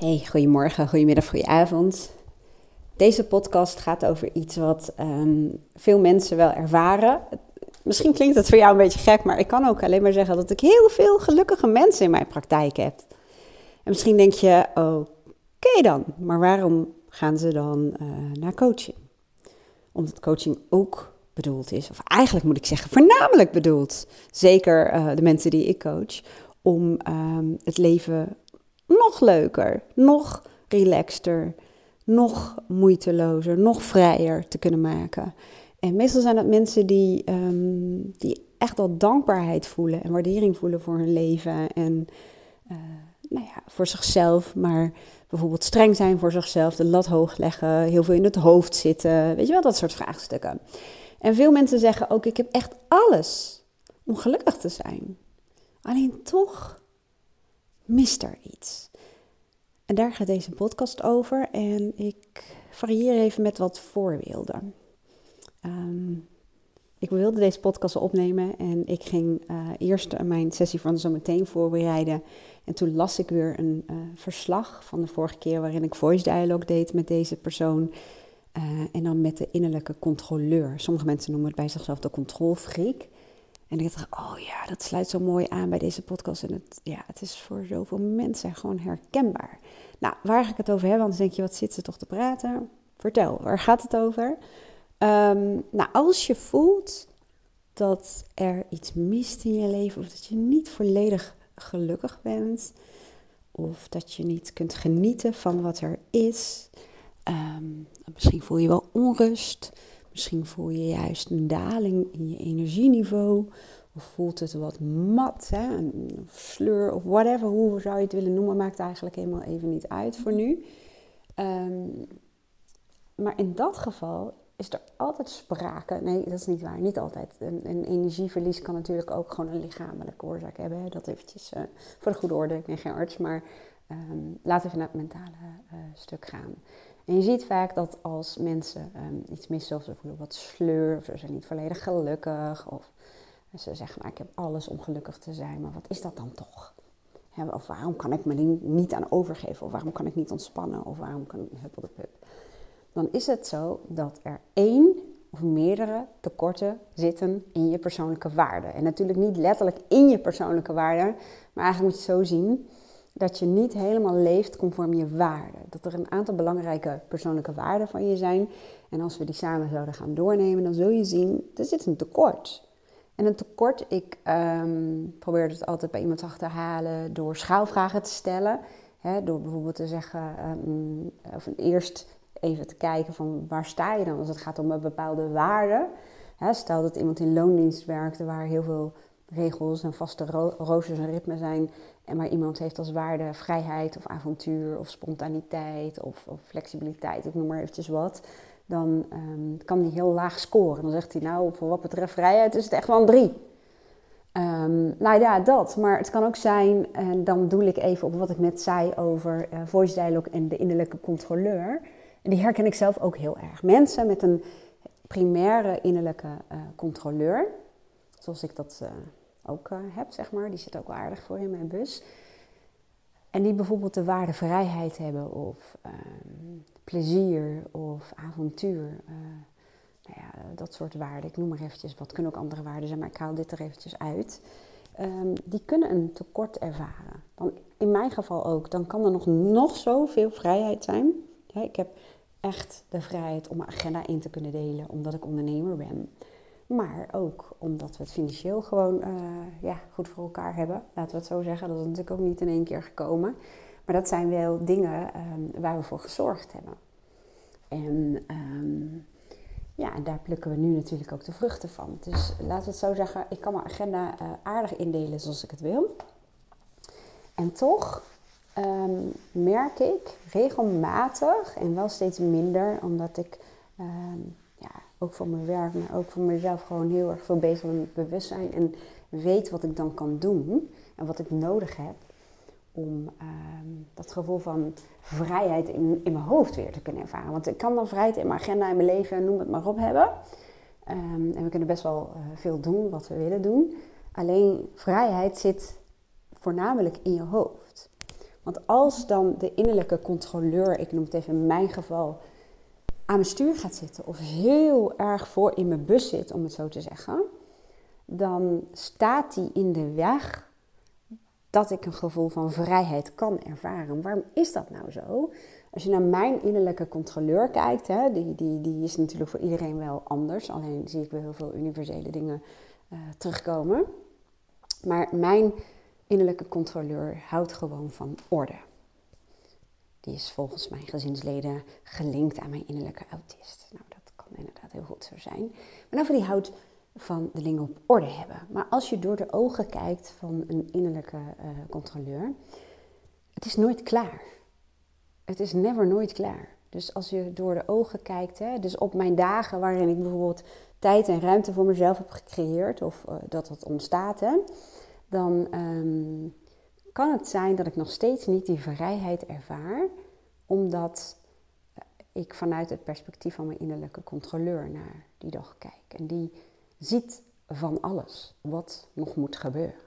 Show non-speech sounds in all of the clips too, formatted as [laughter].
Hey, goedemorgen, goedemiddag, goedenavond. Deze podcast gaat over iets wat ehm, veel mensen wel ervaren. Misschien klinkt het voor jou een beetje gek, maar ik kan ook alleen maar zeggen dat ik heel veel gelukkige mensen in mijn praktijk heb. En misschien denk je, oké dan, maar waarom gaan ze dan uh, naar coaching? Omdat coaching ook bedoeld is, of eigenlijk moet ik zeggen, voornamelijk bedoeld, zeker uh, de mensen die ik coach, om um, het leven nog leuker, nog relaxter, nog moeitelozer, nog vrijer te kunnen maken. En meestal zijn dat mensen die, um, die echt al dankbaarheid voelen en waardering voelen voor hun leven. En uh, nou ja, voor zichzelf, maar bijvoorbeeld streng zijn voor zichzelf, de lat hoog leggen, heel veel in het hoofd zitten. Weet je wel, dat soort vraagstukken. En veel mensen zeggen ook: Ik heb echt alles om gelukkig te zijn. Alleen toch mist er iets. En daar gaat deze podcast over en ik varieer even met wat voorbeelden. Um, ik wilde deze podcast opnemen en ik ging uh, eerst mijn sessie van zo meteen voorbereiden. En toen las ik weer een uh, verslag van de vorige keer waarin ik voice dialogue deed met deze persoon. En dan met de innerlijke controleur. Sommige mensen noemen het bij zichzelf de controlfreak. En ik dacht, oh ja, dat sluit zo mooi aan bij deze podcast. En het, ja, het is voor zoveel mensen gewoon herkenbaar. Nou, waar ga ik het over hebben? Want dan denk je, wat zit ze toch te praten? Vertel, waar gaat het over? Um, nou, als je voelt dat er iets mist in je leven, of dat je niet volledig gelukkig bent, of dat je niet kunt genieten van wat er is, um, misschien voel je wel onrust, Misschien voel je juist een daling in je energieniveau. Of voelt het wat mat, hè? een sleur of whatever. Hoe zou je het willen noemen, maakt eigenlijk helemaal even niet uit voor nu. Um, maar in dat geval is er altijd sprake. Nee, dat is niet waar. Niet altijd. Een, een energieverlies kan natuurlijk ook gewoon een lichamelijke oorzaak hebben. Dat eventjes uh, voor de goede orde. Ik ben geen arts, maar um, laten we even naar het mentale uh, stuk gaan. En je ziet vaak dat als mensen um, iets missen of ze voelen wat sleur of ze zijn niet volledig gelukkig of ze zeggen, nou, ik heb alles om gelukkig te zijn, maar wat is dat dan toch? of waarom kan ik me niet aan overgeven? Of waarom kan ik niet ontspannen? Of waarom kan ik huppel de? Dan is het zo dat er één of meerdere tekorten zitten in je persoonlijke waarde. En natuurlijk niet letterlijk in je persoonlijke waarde, maar eigenlijk moet je het zo zien dat je niet helemaal leeft conform je waarden. Dat er een aantal belangrijke persoonlijke waarden van je zijn. En als we die samen zouden gaan doornemen, dan zul je zien, er zit een tekort. En een tekort, ik um, probeer het altijd bij iemand te halen door schaalvragen te stellen. Hè, door bijvoorbeeld te zeggen, um, of eerst even te kijken van waar sta je dan als het gaat om een bepaalde waarde. Hè, stel dat iemand in loondienst werkt waar heel veel regels en vaste ro roosters en ritmen zijn. En maar iemand heeft als waarde vrijheid of avontuur of spontaniteit of, of flexibiliteit, ik noem maar eventjes wat. Dan um, kan hij heel laag scoren. Dan zegt hij nou, voor wat betreft vrijheid is het echt wel een drie. Um, nou ja, dat. Maar het kan ook zijn, en dan doe ik even op wat ik net zei over uh, voice dialogue en de innerlijke controleur. En die herken ik zelf ook heel erg. Mensen met een primaire innerlijke uh, controleur, zoals ik dat uh, ook uh, heb, zeg maar. Die zit ook wel aardig voor in mijn bus. En die bijvoorbeeld de waarde vrijheid hebben of uh, plezier of avontuur. Uh, nou ja, dat soort waarden. Ik noem maar eventjes, wat kunnen ook andere waarden zijn, maar ik haal dit er eventjes uit. Um, die kunnen een tekort ervaren. Dan, in mijn geval ook. Dan kan er nog, nog zoveel vrijheid zijn. Ja, ik heb echt de vrijheid om mijn agenda in te kunnen delen, omdat ik ondernemer ben. Maar ook omdat we het financieel gewoon uh, ja, goed voor elkaar hebben. Laten we het zo zeggen. Dat is natuurlijk ook niet in één keer gekomen. Maar dat zijn wel dingen um, waar we voor gezorgd hebben. En um, ja, daar plukken we nu natuurlijk ook de vruchten van. Dus laten we het zo zeggen. Ik kan mijn agenda uh, aardig indelen zoals ik het wil. En toch um, merk ik regelmatig en wel steeds minder, omdat ik ook voor mijn werk, maar ook voor mezelf gewoon heel erg veel bezig met bewustzijn. En weet wat ik dan kan doen en wat ik nodig heb om uh, dat gevoel van vrijheid in, in mijn hoofd weer te kunnen ervaren. Want ik kan dan vrijheid in mijn agenda, in mijn leven, noem het maar op hebben. Um, en we kunnen best wel uh, veel doen wat we willen doen. Alleen vrijheid zit voornamelijk in je hoofd. Want als dan de innerlijke controleur, ik noem het even in mijn geval, aan mijn stuur gaat zitten of heel erg voor in mijn bus zit, om het zo te zeggen, dan staat die in de weg dat ik een gevoel van vrijheid kan ervaren. Waarom is dat nou zo? Als je naar mijn innerlijke controleur kijkt, hè, die, die, die is natuurlijk voor iedereen wel anders. Alleen zie ik wel heel veel universele dingen uh, terugkomen. Maar mijn innerlijke controleur houdt gewoon van orde. Die is volgens mijn gezinsleden gelinkt aan mijn innerlijke autist. Nou, dat kan inderdaad heel goed zo zijn. Maar over die houdt van de dingen op orde hebben. Maar als je door de ogen kijkt van een innerlijke uh, controleur, het is nooit klaar. Het is never nooit klaar. Dus als je door de ogen kijkt, hè, dus op mijn dagen waarin ik bijvoorbeeld tijd en ruimte voor mezelf heb gecreëerd, of uh, dat het ontstaat, hè, dan um, kan het zijn dat ik nog steeds niet die vrijheid ervaar, omdat ik vanuit het perspectief van mijn innerlijke controleur naar die dag kijk. En die ziet van alles wat nog moet gebeuren.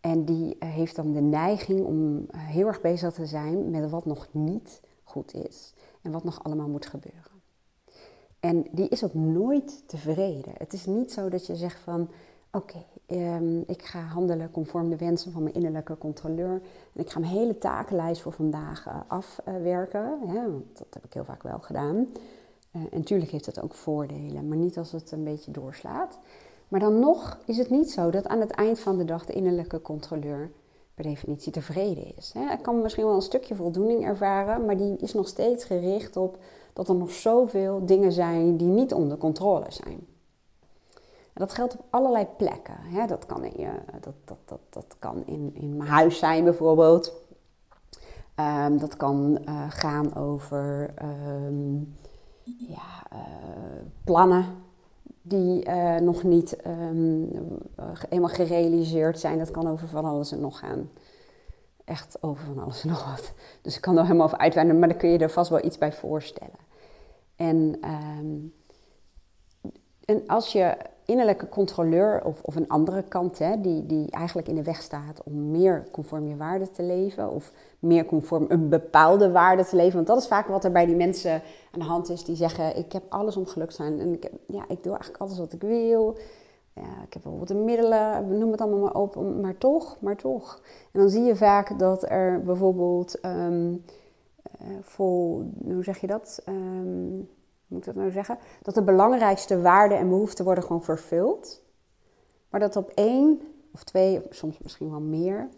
En die heeft dan de neiging om heel erg bezig te zijn met wat nog niet goed is en wat nog allemaal moet gebeuren. En die is ook nooit tevreden. Het is niet zo dat je zegt van oké, ehm, ik ga handelen conform de wensen van mijn innerlijke controleur. En ik ga mijn hele takenlijst voor vandaag uh, afwerken. Dat heb ik heel vaak wel gedaan. Uh, en natuurlijk heeft dat ook voordelen, maar niet als het een beetje doorslaat. Maar dan nog is het niet zo dat aan het eind van de dag de innerlijke controleur per definitie tevreden is. Hij kan misschien wel een stukje voldoening ervaren, maar die is nog steeds gericht op dat er nog zoveel dingen zijn die niet onder controle zijn. En dat geldt op allerlei plekken. Dat kan, in, je, dat, dat, dat, dat kan in, in mijn huis zijn bijvoorbeeld. Um, dat kan uh, gaan over um, ja, uh, plannen die uh, nog niet um, helemaal gerealiseerd zijn. Dat kan over van alles en nog gaan. Echt over van alles en nog wat. Dus ik kan er helemaal over uitweiden, maar dan kun je er vast wel iets bij voorstellen. En, en als je innerlijke controleur of, of een andere kant, hè, die, die eigenlijk in de weg staat om meer conform je waarde te leven of meer conform een bepaalde waarde te leven. Want dat is vaak wat er bij die mensen aan de hand is die zeggen: Ik heb alles om gelukkig te zijn en ik, ja, ik doe eigenlijk alles wat ik wil. Ja, ik heb bijvoorbeeld de middelen, noem het allemaal maar op, maar toch, maar toch. En dan zie je vaak dat er bijvoorbeeld um, vol, hoe zeg je dat? Um, moet ik dat nou zeggen? Dat de belangrijkste waarden en behoeften worden gewoon vervuld. Maar dat op één of twee, soms misschien wel meer,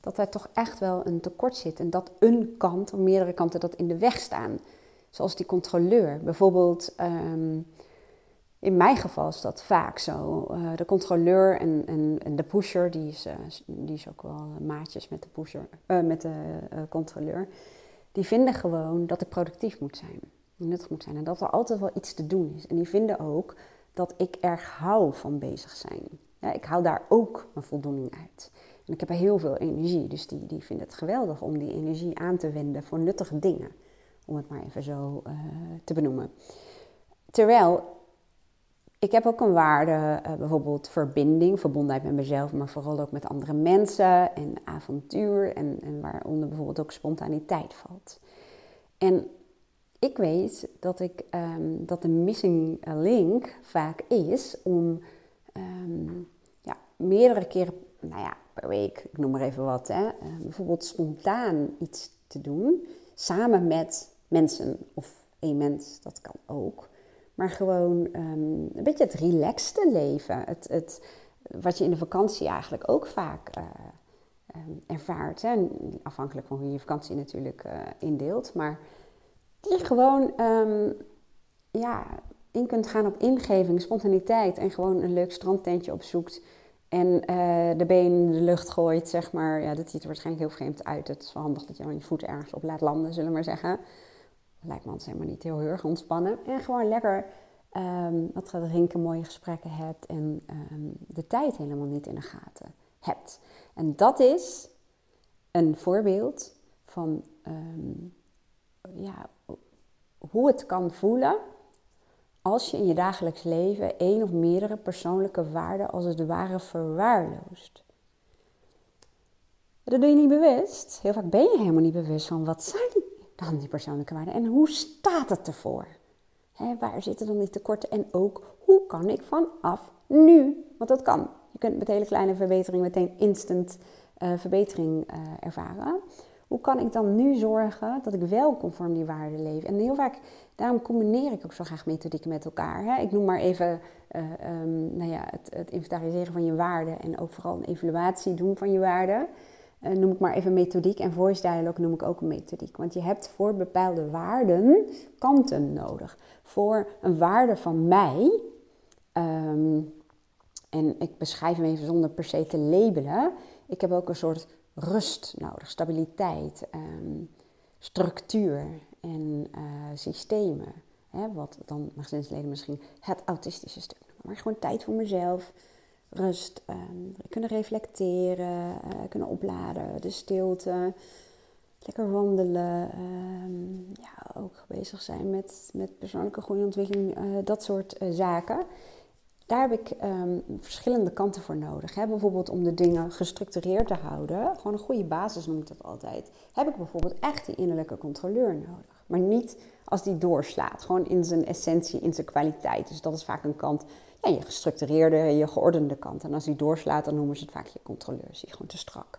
dat er toch echt wel een tekort zit. En dat een kant, of meerdere kanten, dat in de weg staan. Zoals die controleur. Bijvoorbeeld, um, in mijn geval is dat vaak zo. Uh, de controleur en, en, de pusher, die is, uh, die is ook wel maatjes met de, pusher, uh, met de controleur. Die vinden gewoon dat ik productief moet zijn nuttig moet zijn. En dat er altijd wel iets te doen is. En die vinden ook dat ik erg hou van bezig zijn. Ja, ik haal daar ook mijn voldoening uit. En ik heb heel veel energie. Dus die, die vinden het geweldig om die energie aan te wenden voor nuttige dingen. Om het maar even zo uh, te benoemen. Terwijl ik heb ook een waarde, uh, bijvoorbeeld verbinding, verbondenheid met mezelf, maar vooral ook met andere mensen en avontuur en, en waaronder bijvoorbeeld ook spontaniteit valt. En ik weet dat, ik, um, dat de missing link vaak is om um, ja, meerdere keren, nou ja, per week, ik noem maar even wat, hè, uh, bijvoorbeeld spontaan iets te doen, samen met mensen of één mens, dat kan ook. Maar gewoon een beetje het relaxte leven. Het, het, wat je in de vakantie eigenlijk ook vaak uh, ervaart. Hè? Afhankelijk van hoe je je vakantie natuurlijk uh, indeelt. Maar die gewoon um, ja, in kunt gaan op ingeving, spontaniteit en gewoon een leuk strandtentje opzoekt. En uh, de been in de lucht gooit, zeg maar. Ja, dat ziet er waarschijnlijk heel vreemd uit. Het is wel handig dat je dan je voeten ergens op laat landen, zullen we maar zeggen. Lijkt me anders helemaal niet heel erg ontspannen. En gewoon lekker um, wat gaat drinken, mooie gesprekken hebt en um, de tijd helemaal niet in de gaten hebt. En dat is een voorbeeld van um, ja, hoe het kan voelen als je in je dagelijks leven één of meerdere persoonlijke waarden als het ware verwaarloost. Dat doe je niet bewust. Heel vaak ben je helemaal niet bewust van wat zijn dan die persoonlijke waarden en hoe staat het ervoor? Waar zitten dan die tekorten en ook hoe kan ik vanaf nu, want dat kan. Je kunt met hele kleine verbetering meteen instant uh, verbetering uh, ervaren. Hoe kan ik dan nu zorgen dat ik wel conform die waarden leef? En heel vaak, daarom combineer ik ook zo graag methodieken met elkaar. Hè? Ik noem maar even uh, um, nou ja, het, het, inventariseren van je waarden en ook vooral een evaluatie doen van je waarden. Uh, noem ik maar even methodiek en voice dialogue noem ik ook een methodiek. Want je hebt voor bepaalde waarden kanten nodig. Voor een waarde van mij, um, en ik beschrijf hem even zonder per se te labelen, ik heb ook een soort rust nodig, stabiliteit, um, structuur en uh, systemen. Hè, wat dan gezinsleden misschien het autistische stuk noemen. Maar gewoon tijd voor mezelf, rust, um, kunnen reflecteren, uh, kunnen opladen, de stilte, lekker wandelen. Um, ja, ook bezig zijn met, met persoonlijke groei en ontwikkeling, uh, dat soort zaken daar heb ik um, verschillende kanten voor nodig. Hè? Bijvoorbeeld om de dingen gestructureerd te houden, gewoon een goede basis noem ik dat altijd, heb ik bijvoorbeeld echt die innerlijke controleur nodig. Maar niet als die doorslaat, gewoon in zijn essentie, in zijn kwaliteit. Dus dat is vaak een kant, ja, je gestructureerde, je geordende kant. En als die doorslaat, dan noemen ze het vaak je controleur, zie gewoon te strak.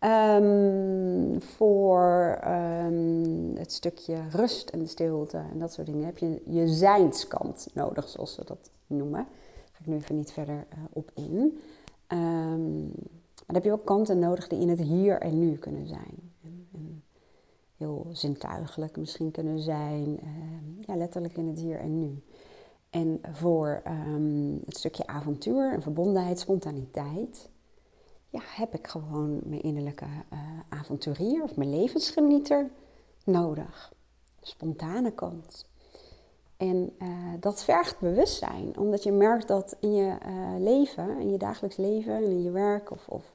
Um, voor um, het stukje rust en stilte en dat soort dingen heb je je zijnskant nodig, zoals ze dat noemen nu even niet verder uh, op in. Um, maar dan heb je ook kanten nodig die in het hier en nu kunnen zijn. En, en heel zintuigelijk misschien kunnen zijn. Uh, ja, letterlijk in het hier en nu. En voor um, het stukje avontuur en verbondenheid, spontaniteit, ja, heb ik gewoon mijn innerlijke uh, avonturier of mijn levensgenieter nodig. spontane kant. En uh, dat vergt bewustzijn, omdat je merkt dat in je uh, leven, in je dagelijks leven, in je werk of, of,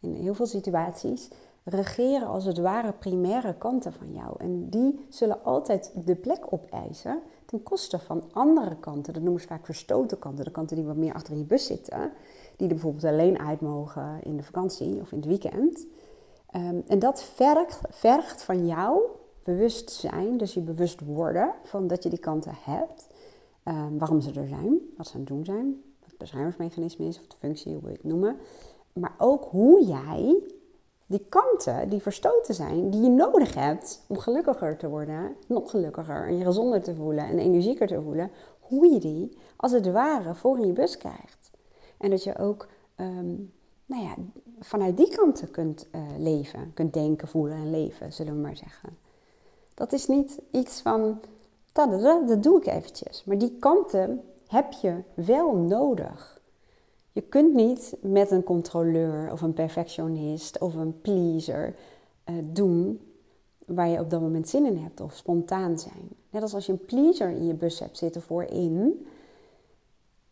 in heel veel situaties, regeren als het ware primaire kanten van jou. En die zullen altijd de plek opeisen ten koste van andere kanten. Dat noemen ze vaak verstoten kanten, de kanten die wat meer achter je bus zitten, die er bijvoorbeeld alleen uit mogen in de vakantie of in het weekend. Um, en dat vergt, vergt van jou bewust zijn, dus je bewust worden van dat je die kanten hebt. Um, waarom ze er zijn, wat ze aan het doen zijn, wat het beschermingsmechanisme is of de functie, hoe wil je het noemen. Maar ook hoe jij die kanten die verstoten zijn, die je nodig hebt om gelukkiger te worden, nog gelukkiger en je gezonder te voelen en energieker te voelen, hoe je die als het ware voor in je bus krijgt. En dat je ook um, nou ja, vanuit die kanten kunt uh, leven, kunt denken, voelen en leven, zullen we maar zeggen. Dat is niet iets van, dat doe ik eventjes. Maar die kanten heb je wel nodig. Je kunt niet met een controleur of een perfectionist of een pleaser uh, doen waar je op dat moment zin in hebt of spontaan zijn. Net als als je een pleaser in je bus hebt zitten voorin.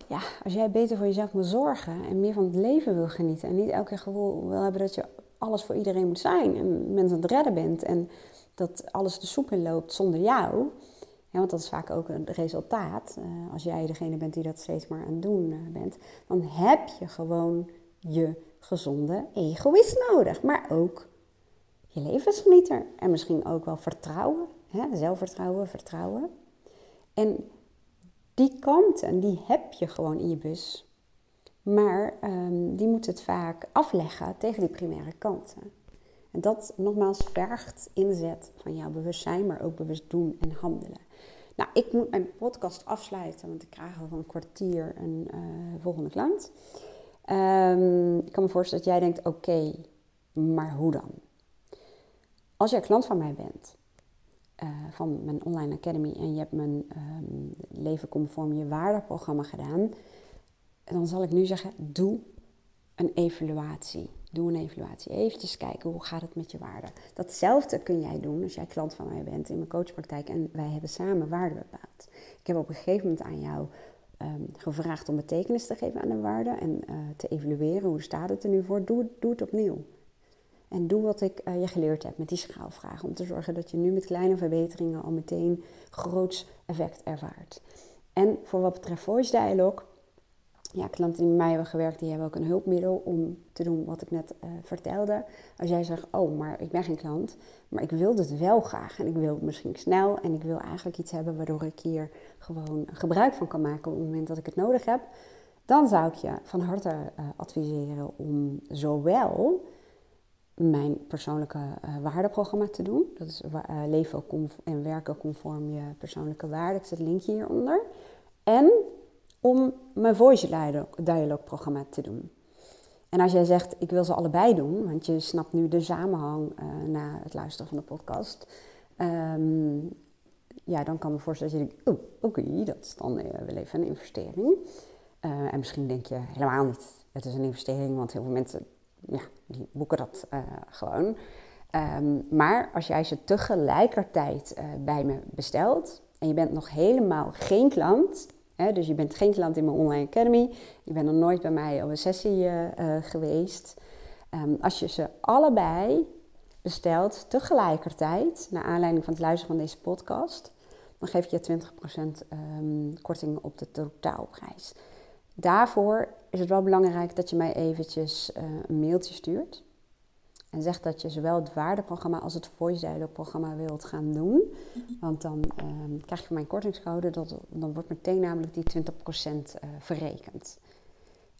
Ja, als jij beter voor jezelf moet zorgen en meer van het leven wil genieten en niet elke keer gevoel wil hebben dat je alles voor iedereen moet zijn en mensen aan het redden bent en dat alles de soep in loopt zonder jou. Want dat is vaak ook een resultaat. Uh, als jij degene bent die dat steeds maar aan het doen uh, bent, dan heb je gewoon je gezonde egoïst nodig. Maar ook je levensgenieter. En misschien ook wel vertrouwen. Hè? Zelfvertrouwen, vertrouwen. En die kanten, die heb je gewoon in je bus. Maar um, die moet het vaak afleggen tegen die primaire kanten. Dat nogmaals vergt inzet van jouw bewustzijn, maar ook bewust doen en handelen. Nou, ik moet mijn podcast afsluiten, want ik krijg over een kwartier een uh, volgende klant. Um, ik kan me voorstellen dat jij denkt, oké, maar hoe dan? Als jij klant van mij bent, uh, van mijn online academy, en je hebt mijn um, Leven Conform Je Waardeprogramma gedaan, dan zal ik nu zeggen, doe een evaluatie. Doe een evaluatie. Eventjes kijken hoe gaat het met je waarde. Datzelfde kun jij doen als jij klant van mij bent in mijn coachpraktijk en wij hebben samen waarde bepaald. Ik heb op een gegeven moment aan jou um, gevraagd om betekenis te geven aan de waarde en uh, te evalueren hoe staat het er nu voor. Doe, het opnieuw. En doe wat ik uh, je geleerd heb met die schaalvragen. Om te zorgen dat je nu met kleine verbeteringen al meteen groots effect ervaart. En voor wat betreft voice dialogue ja, klanten die met mij hebben gewerkt, die hebben ook een hulpmiddel om te doen wat ik net uh, vertelde. Als jij zegt, oh, maar ik ben geen klant, maar ik wil dit wel graag en ik wil het misschien snel en ik wil eigenlijk iets hebben waardoor ik hier gewoon gebruik van kan maken op het moment dat ik het nodig heb, dan zou ik je van harte uh, adviseren om zowel mijn persoonlijke uh, waardeprogramma te doen. Dat is leven en werken conform je persoonlijke waarde. Ik zet een linkje hieronder. En om mijn voice dialogue programma te doen. En als jij zegt, ik wil ze allebei doen, want je snapt nu de samenhang uh, na het luisteren van de podcast. Um, ja, dan kan me voorstellen dat je denkt, oh, oké, dat is dan wel even een investering. en misschien denk je helemaal niet, het is een investering, want heel veel mensen ja, die boeken dat gewoon. Um, maar als jij ze tegelijkertijd bij me bestelt en je bent nog helemaal geen klant, dus je bent geen klant in mijn online academy, je bent nog nooit bij mij op een sessie uh, geweest. Um, als je ze allebei bestelt tegelijkertijd, naar aanleiding van het luisteren van deze podcast, dan geef ik je 20% um, korting op de totaalprijs. Daarvoor is het wel belangrijk dat je mij eventjes uh, een mailtje stuurt. En zegt dat je zowel het waardeprogramma als het voice dialogue programma wilt gaan doen. Want dan um, krijg je mijn kortingscode, dat, dan wordt meteen namelijk die 20% uh, eh, verrekend.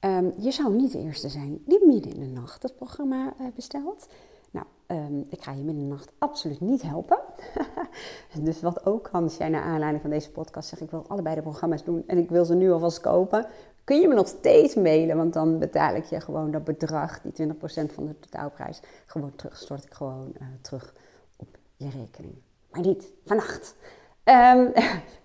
Um, je zou niet de eerste zijn die midden in de nacht het programma uh, bestelt. Nou, um, ik ga je midden in de nacht absoluut niet helpen. [laughs] dus wat ook kan, als jij naar aanleiding van deze podcast zegt... ik wil allebei de programma's doen en ik wil ze nu alvast kopen kun je me nog steeds mailen, want dan betaal ik je gewoon dat bedrag, die 20% van de totaalprijs, gewoon terug, stort ik gewoon uh, terug op je rekening. Maar niet vannacht. [laughs] Um,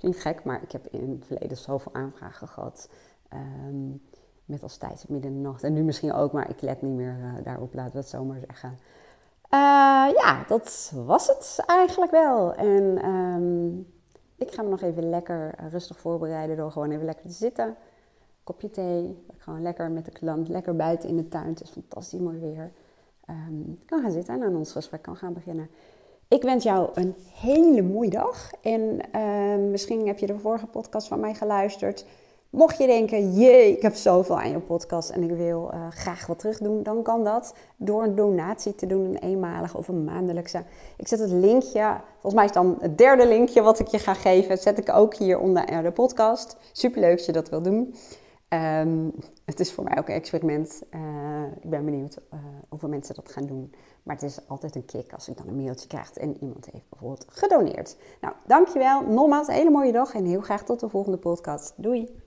niet gek, maar ik heb in het verleden zoveel aanvragen gehad. Um, met als tijd midden de nacht. En nu misschien ook, maar ik let niet meer uh, daarop, laten we het zo maar zeggen. Uh, ja, dat was het eigenlijk wel. En um, ik ga me nog even lekker rustig voorbereiden door gewoon even lekker te zitten kopje thee. Gewoon lekker met de klant, lekker buiten in de tuin. Het is fantastisch mooi weer. Um, kan gaan zitten en aan ons gesprek kan gaan beginnen. Ik wens jou een hele mooie dag. En uh, misschien heb je de vorige podcast van mij geluisterd. Mocht je denken, jee, ik heb zoveel aan je podcast en ik wil uh, graag wat terug doen, dan kan dat door een donatie te doen, een eenmalige of een maandelijkse. Ik zet het linkje, volgens mij is dan het derde linkje wat ik je ga geven, zet ik ook hier onder de podcast. Superleuk dat je dat wil doen. Um, het is voor mij ook een experiment. Uh, ik ben benieuwd uh, hoeveel mensen dat gaan doen. Maar het is altijd een kick als ik dan een mailtje krijg en iemand heeft bijvoorbeeld gedoneerd. Nou, dankjewel. Nogmaals, een hele mooie dag en heel graag tot de volgende podcast. Doei!